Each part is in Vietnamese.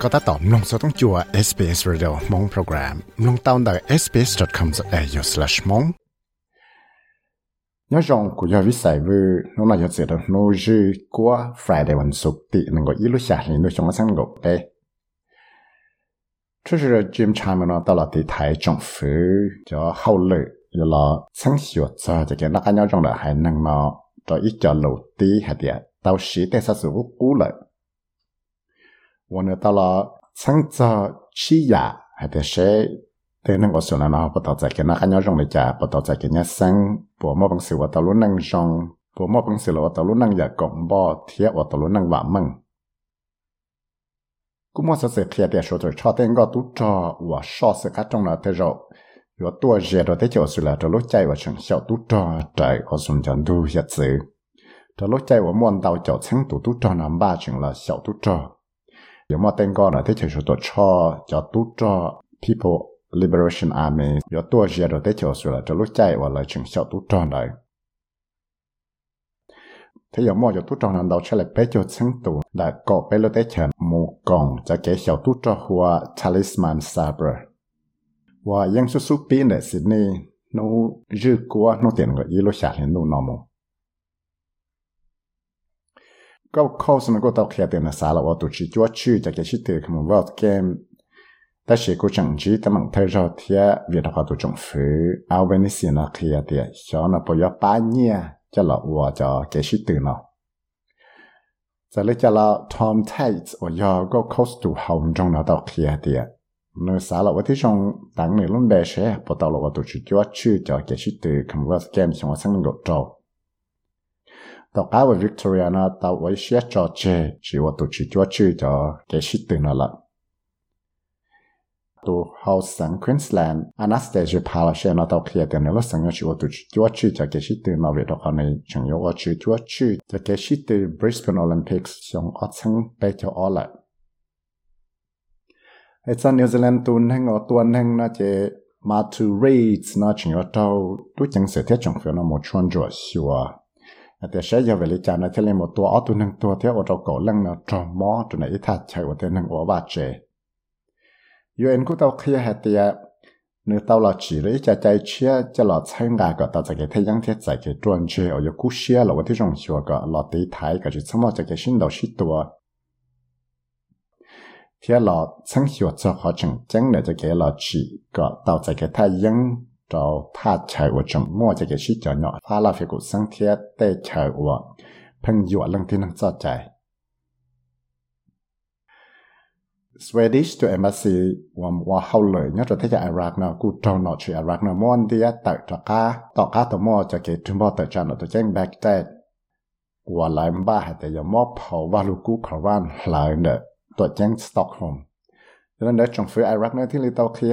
ก็ถ้าตอบลงสต้องจัว SBS Radio มงโปรแกรมลงตาวน์ได้ sbs.com.au/mong nhớ rằng của giờ viết sai vừa nó là giờ sẽ được nó dư qua Friday วันศุกร์ติ能够一路下来都上三个哎。这是 Jim Chime 呢，到了地台政府叫后来有了成学者，这个那个鸟种的还能呢，这一条路地还得到时代啥时候过了。 我呢到了成着起呀，还得谁？แต่นั่งก็ส่วนนั้นพอต่อจากกันนะขันยอจงเลยจ้าพอต่อจากกันเนี่ยสังปัวมอบางสิ่งว่าตะลุนั่งจงปัวมอบางสิ่งว่าตะลุนั่งอยากกงบ่เทียว่าตะลุนั่งว่ามึงกูมัวจะเสียเพียเดียชดชอเต็งก็ตุ้จอว่าชอเสียกัดจงนะเทโร有多热的，这就是了。这路在我从小都着在我从前都日子，这路在我摸到脚成都都着南巴成了小都着。 有冇听过呢？这就是做错叫都做 People Liberation Army，有多些的这就是了，这路在我来从小都做来。thế giờ mua cho tu trong lần đầu sẽ là bé cho sáng tù là có bé lô tế chờ mù còn cho kẻ xào tu cho hoa talisman sabre và yang su su pin để Sydney nó dư quá nó tiền gọi ý lô xả lên nụ nọ mù ก็เข้าสนก็ต้องเขียนเตีนสาลว่าตัวชีจ้วชื่อจากจะชิดเตะขมว่าเกมแต่เชก็จังจีแต่มันเทอร์เทียเวียดพอตัวจงฟื้อเอาเวนิเซียนเขียนเตียชอนปอยป้าเนี่ยจะละว่าจะเกชิดตื่นเนาะจะเลยจะละทอมไทส์ว่ายอก็เข้าสู่เฮาจงเราต้องเขียนเตียเนื้สาลว่าที่จงตั้งในรุ่นเดชเช่ปอตอละว่าตัวชีจ้วชื่อจากเกชิดตื่นคำว่าเกมชงว่าสังกตโต tao cá với Victoria nó tao với sẽ cho chơi chỉ vào tổ chức cho chữ cho cái sự từ nó là tu hậu sang Queensland Anastasia Palaszczuk nó tao kia tiền nó sang chỉ vào tổ chức cho chữ cho cái sự từ nó về đó này chẳng yếu vào chữ cho chữ cho cái sự từ Brisbane Olympics trong ở sang bây giờ ở lại ไอ้ซันนิวซีแลนด์ตัวนึงอ๋อตัวนึงนะเจมาทูเร สนะชิงอ๋อเจ้าตัวจังเสียเทียจงเฟียนะหมดชวนจัวชัวแต่ใช้ยาเวลิจานะเทเลหมดตัวอ๋อตัวนึงตัวเทียอ๋อเจ้าเก่าเรื่องนะจอมอตัวไหนทัดใช้ว่าเทียนึงอ๋อว่าเจยูเอ็นกูเต้าเคลียร์เตียนึกเต้าเราจีเลยจะใจเชื่อจะหลอดใช้งานก็ต่อจากเทียยังเทียใจเกจวนเจอ๋อยกูเชื่อเราว่าที่จงชัวก็หลอดตีไทยก็จะสมมติจะเกชินดอกชิตัว phía lọ sáng hiệu cho họ chẳng chẳng để cho cái lọ chỉ có tạo ra cái thay dân cho tha chạy của chúng mua cho cái sĩ cho nhỏ phá là phải của sáng thiết tê chạy của phân dụ lần thiên năng cho chạy Swedish to embassy ว่าว่าเขาเลยเนี่ยจะที่จะอิรักนะกูจองหนอชื่ออิรักนะม้วนที่จะตัดจากก้าต่อก้าตัวม้วจะเกิดถึงบ่ตัดจานตัวแจ้งแบกแต่ว่าหลายบ้าแต่ยังมอบเผาว่าลูกกูเขาว่านหลายเนี่ย ตัวแจ้งสต็อกโฮล์มดังนั้นเดี๋ยวจงฟื้นไอรักเนี่ยที่เราเตาเคลีย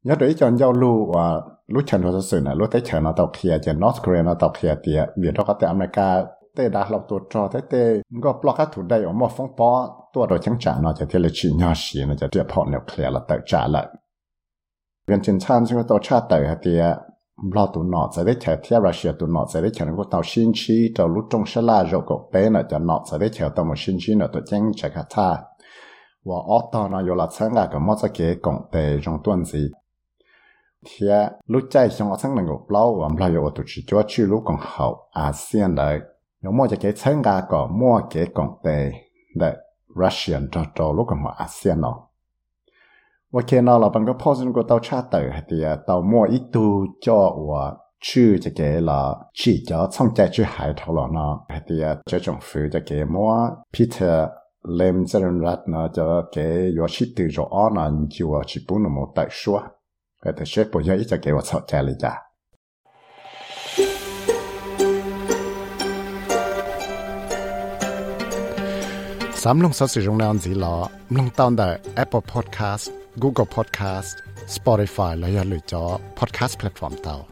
าหายแค่เตียนี่ก็ชี้เทียบของนิวเคลียร์เจ้าเราว่าจะเกิดแต่จะจะรู้ใจว่าอเมริกาจะตู้จอนด้วยเดเทีย thằng mua tê hậu liệu tu trò nhớ trò tê chờ cầu là cá tê nhớ đấy cho giao lưu và lúc chân hồ sự này lúc tê chờ nó tàu kia cho North Korea nó tàu kia thì việc đó có tê America tê đã lọc tu trò tê tê có block các thủ đây ở một phong bó tua đồ chẳng trả nó cho thế là chỉ nhỏ xí nó cho tiếp họ nêu clear là tự trả lại viên chân chan chúng tôi trả tự thì lo tụ nọ sẽ để chờ theo Russia tụ nọ sẽ để chờ nó tàu xin chi tàu lúc trong sẽ là rồi có bé nó cho nọ sẽ để chờ tàu một xin chi nó tụ chân chạy cả ta và ở tàu nó có là sáng là cái mất cái kế cộng tệ trong tuần gì thế lúc chạy xong ở sang này của lâu và lâu rồi tôi chỉ cho chú lúc còn hậu ASEAN đấy nếu mua cho cái chân gà có mua cái còn tệ để Russian cho cho lúc còn hậu ASEAN nó, và khi nào là bằng cái position của tàu cha tử thì tàu mua ít tu cho và chú cho cái là chỉ cho xong chạy chú hải thảo là nó thì cho chồng phụ cho cái mua Peter Lam Zerenrat nó cho cái Yoshito Joana chịu chỉ bốn một tại số 就我去不那么带说，还的是不要一直给我吵架了呀。 สามลงสสิรงนอนสีหลอลงตอนแต่ Apple Podcast Google Podcast Spotify และอย่าลืมจอ Podcast Platform เตา